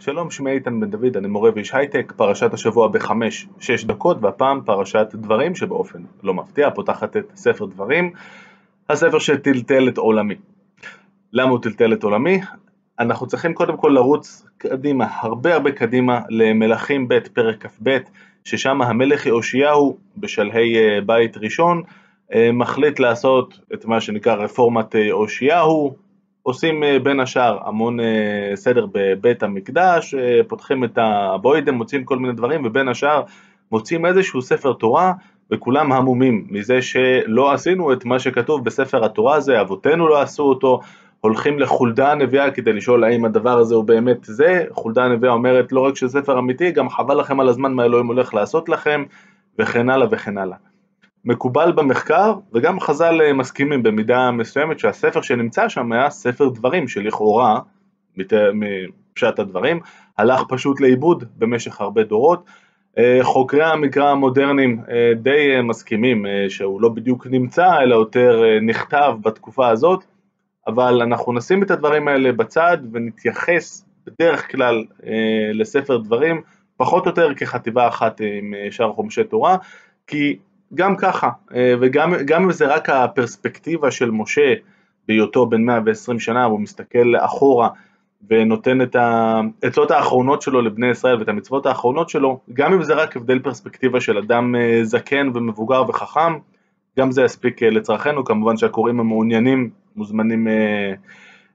שלום, שמי איתן בן דוד, אני מורה ואיש הייטק, פרשת השבוע בחמש-שש דקות, והפעם פרשת דברים שבאופן לא מפתיע פותחת את ספר דברים, הספר שטלטל את עולמי. למה הוא טלטל את עולמי? אנחנו צריכים קודם כל לרוץ קדימה, הרבה הרבה קדימה, למלכים ב' פרק כ"ב, ששם המלך יאושיהו בשלהי אה, בית ראשון אה, מחליט לעשות את מה שנקרא רפורמת אה, יאושיהו, עושים אה, בין השאר המון אה, סדר בבית המקדש, אה, פותחים את הבוידם, מוצאים כל מיני דברים, ובין השאר מוצאים איזשהו ספר תורה, וכולם המומים מזה שלא עשינו את מה שכתוב בספר התורה הזה, אבותינו לא עשו אותו, הולכים לחולדה הנביאה כדי לשאול האם הדבר הזה הוא באמת זה, חולדה הנביאה אומרת לא רק שזה ספר אמיתי, גם חבל לכם על הזמן מה אלוהים הולך לעשות לכם, וכן הלאה וכן הלאה. מקובל במחקר, וגם חז"ל אה, מסכימים במידה מסוימת שהספר שנמצא שם היה ספר דברים שלכאורה, מפשט הדברים, הלך פשוט לאיבוד במשך הרבה דורות. אה, חוקרי המקרא המודרניים אה, די מסכימים שהוא לא בדיוק נמצא, אלא יותר נכתב בתקופה הזאת, אבל אנחנו נשים את הדברים האלה בצד ונתייחס בדרך כלל לספר דברים פחות או יותר כחטיבה אחת עם שאר חומשי תורה, כי גם ככה, אה, וגם אם זה רק הפרספקטיבה של משה בהיותו בן 120 שנה, הוא מסתכל אחורה ונותן את העצות האחרונות שלו לבני ישראל ואת המצוות האחרונות שלו, גם אם זה רק הבדל פרספקטיבה של אדם אה, זקן ומבוגר וחכם, גם זה יספיק אה, לצרכנו, כמובן שהקוראים המעוניינים מוזמנים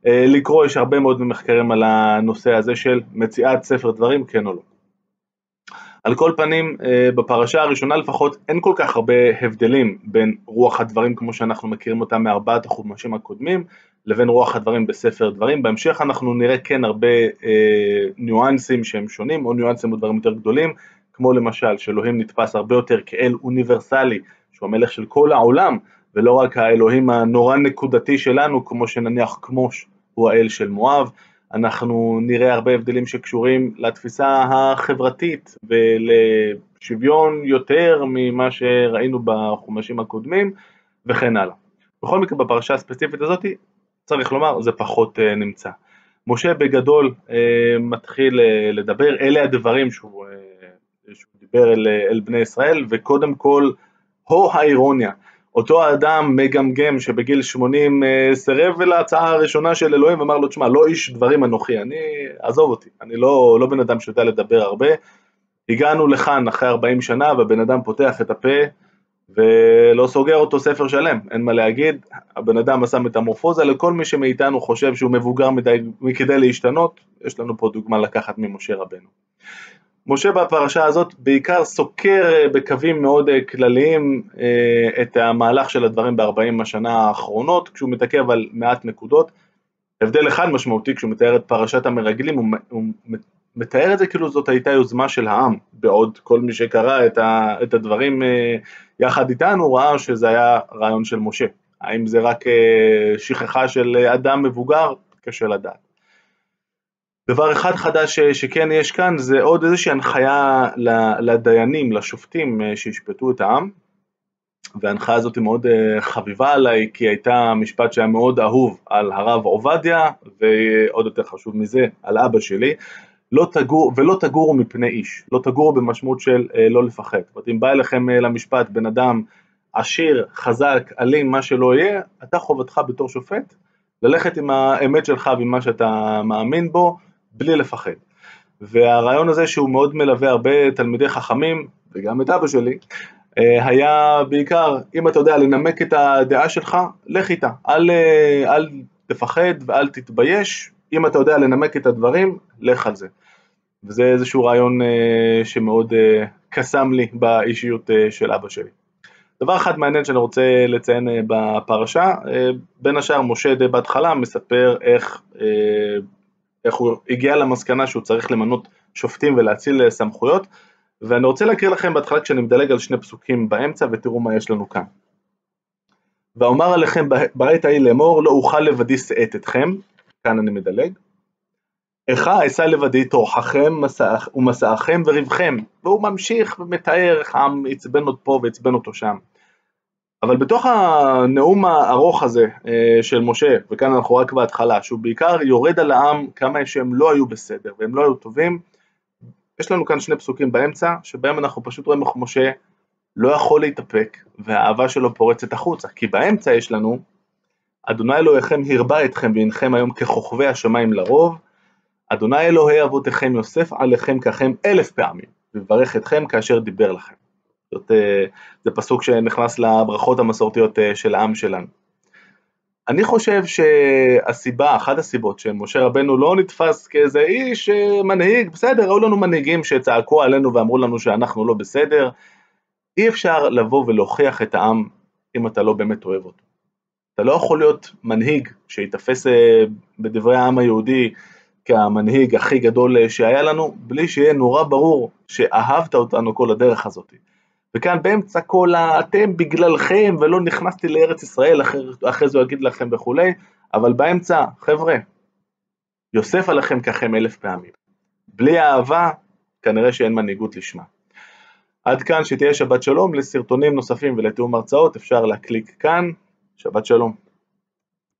לקרוא, יש הרבה מאוד מחקרים על הנושא הזה של מציאת ספר דברים, כן או לא. על כל פנים, אה, בפרשה הראשונה לפחות אין כל כך הרבה הבדלים בין רוח הדברים כמו שאנחנו מכירים אותם מארבעת החומשים הקודמים לבין רוח הדברים בספר דברים. בהמשך אנחנו נראה כן הרבה אה, ניואנסים שהם שונים או ניואנסים או דברים יותר גדולים, כמו למשל שאלוהים נתפס הרבה יותר כאל אוניברסלי, שהוא המלך של כל העולם, ולא רק האלוהים הנורא נקודתי שלנו, כמו שנניח כמוש הוא האל של מואב. אנחנו נראה הרבה הבדלים שקשורים לתפיסה החברתית ולשוויון יותר ממה שראינו בחומשים הקודמים וכן הלאה. בכל מקרה בפרשה הספציפית הזאת צריך לומר זה פחות אה, נמצא. משה בגדול אה, מתחיל אה, לדבר, אלה הדברים שהוא, שהוא דיבר אל, אל בני ישראל וקודם כל הו האירוניה אותו האדם מגמגם שבגיל 80 אה, סירב להצעה הראשונה של אלוהים ואמר לו, תשמע, לא איש דברים אנוכי, אני, עזוב אותי, אני לא, לא בן אדם שיודע לדבר הרבה. הגענו לכאן אחרי 40 שנה והבן אדם פותח את הפה ולא סוגר אותו ספר שלם, אין מה להגיד, הבן אדם עשה מטמורפוזה, לכל מי שמאיתנו חושב שהוא מבוגר מדי מכדי להשתנות, יש לנו פה דוגמה לקחת ממשה רבנו. משה בפרשה הזאת בעיקר סוקר אה, בקווים מאוד אה, כלליים אה, את המהלך של הדברים בארבעים השנה האחרונות, כשהוא מתעכב על מעט נקודות. הבדל אחד משמעותי כשהוא מתאר את פרשת המרגלים, הוא, מתאר את זה כאילו זאת הייתה יוזמה של העם, בעוד כל מי שקרא את, את הדברים יחד איתנו ראה שזה היה רעיון של משה. האם זה רק שכחה של אדם מבוגר? קשה לדעת. דבר אחד חדש שכן יש כאן זה עוד איזושהי הנחיה לדיינים, לשופטים אה, שישפטו את העם. וההנחיה הזאת היא מאוד אה, חביבה עליי כי הייתה משפט שהיה מאוד אהוב על הרב עובדיה ועוד יותר חשוב מזה על אבא שלי. לא תגור, ולא תגורו מפני איש, לא תגורו במשמעות של אה, לא לפחד. זאת אומרת אם בא אליכם למשפט בן אדם עשיר, חזק, אלים, מה שלא יהיה, אתה חובתך בתור שופט ללכת עם האמת שלך ועם מה שאתה מאמין בו בלי לפחד. והרעיון הזה שהוא מאוד מלווה הרבה תלמידי חכמים, וגם את אבא שלי, אה, היה בעיקר, אם אתה יודע לנמק את הדעה שלך, לך איתה, אל, אה, אל תפחד ואל תתבייש, אם אתה יודע לנמק את הדברים, לך על זה. וזה איזשהו רעיון אה, שמאוד קסם לי באישיות של אבא שלי. דבר אחד מעניין שאני רוצה לציין בפרשה, בין השאר משה די בהתחלה מספר איך איך הוא הגיע למסקנה שהוא צריך למנות שופטים ולהציל סמכויות, ואני רוצה להקריא לכם בהתחלה כשאני מדלג על שני פסוקים באמצע ותראו מה יש לנו כאן. ואומר עליכם בעת ההיא לאמור לא אוכל לבדי שאת אתכם, כאן אני מדלג, איכה אשא לבדי טורחכם ומסעכם וריבכם, והוא ממשיך ומתאר איך העם עצבן אותו פה ועצבן אותו שם. אבל בתוך הנאום הארוך הזה אה, של משה, וכאן אנחנו רק בהתחלה, שהוא בעיקר יורד על העם כמה שהם לא היו בסדר והם לא היו טובים, יש לנו כאן שני פסוקים באמצע, שבהם אנחנו פשוט רואים איך משה לא יכול להתאפק, והאהבה שלו פורצת החוצה, כי באמצע יש לנו, אדוני אלוהיכם הרבה אתכם והנכם היום ככוכבי השמיים לרוב, אדוני אלוהי אבותיכם יוסף עליכם ככם אלף פעמים, וברך אתכם כאשר דיבר לכם. זאת, אה, זה פסוק שנכנס לברכות המסורתיות אה, של העם שלנו. אני חושב שהסיבה, אחת הסיבות שמשה רבנו לא נתפס כאיזה איש אה, מנהיג, בסדר, היו לנו מנהיגים שצעקו עלינו ואמרו לנו שאנחנו לא בסדר, אי אפשר לבוא ולהוכיח את העם אם אתה לא באמת אוהב אותו. אתה לא יכול להיות מנהיג שיתפס בדברי העם היהודי כהמנהיג הכי גדול שהיה לנו, בלי שיהיה נורא ברור שאהבת אותנו כל הדרך הזאת. וכאן באמצע כל ה"אתם בגללכם" ולא נכנסתי לארץ ישראל, אחרי, אחרי זה הוא יגיד לכם וכולי, אבל באמצע, חבר'ה, יוסף עליכם ככם אלף פעמים. בלי אהבה, כנראה שאין מנהיגות לשמה. עד כאן שתהיה שבת שלום, לסרטונים נוספים ולתיאום הרצאות אפשר להקליק כאן, שבת שלום.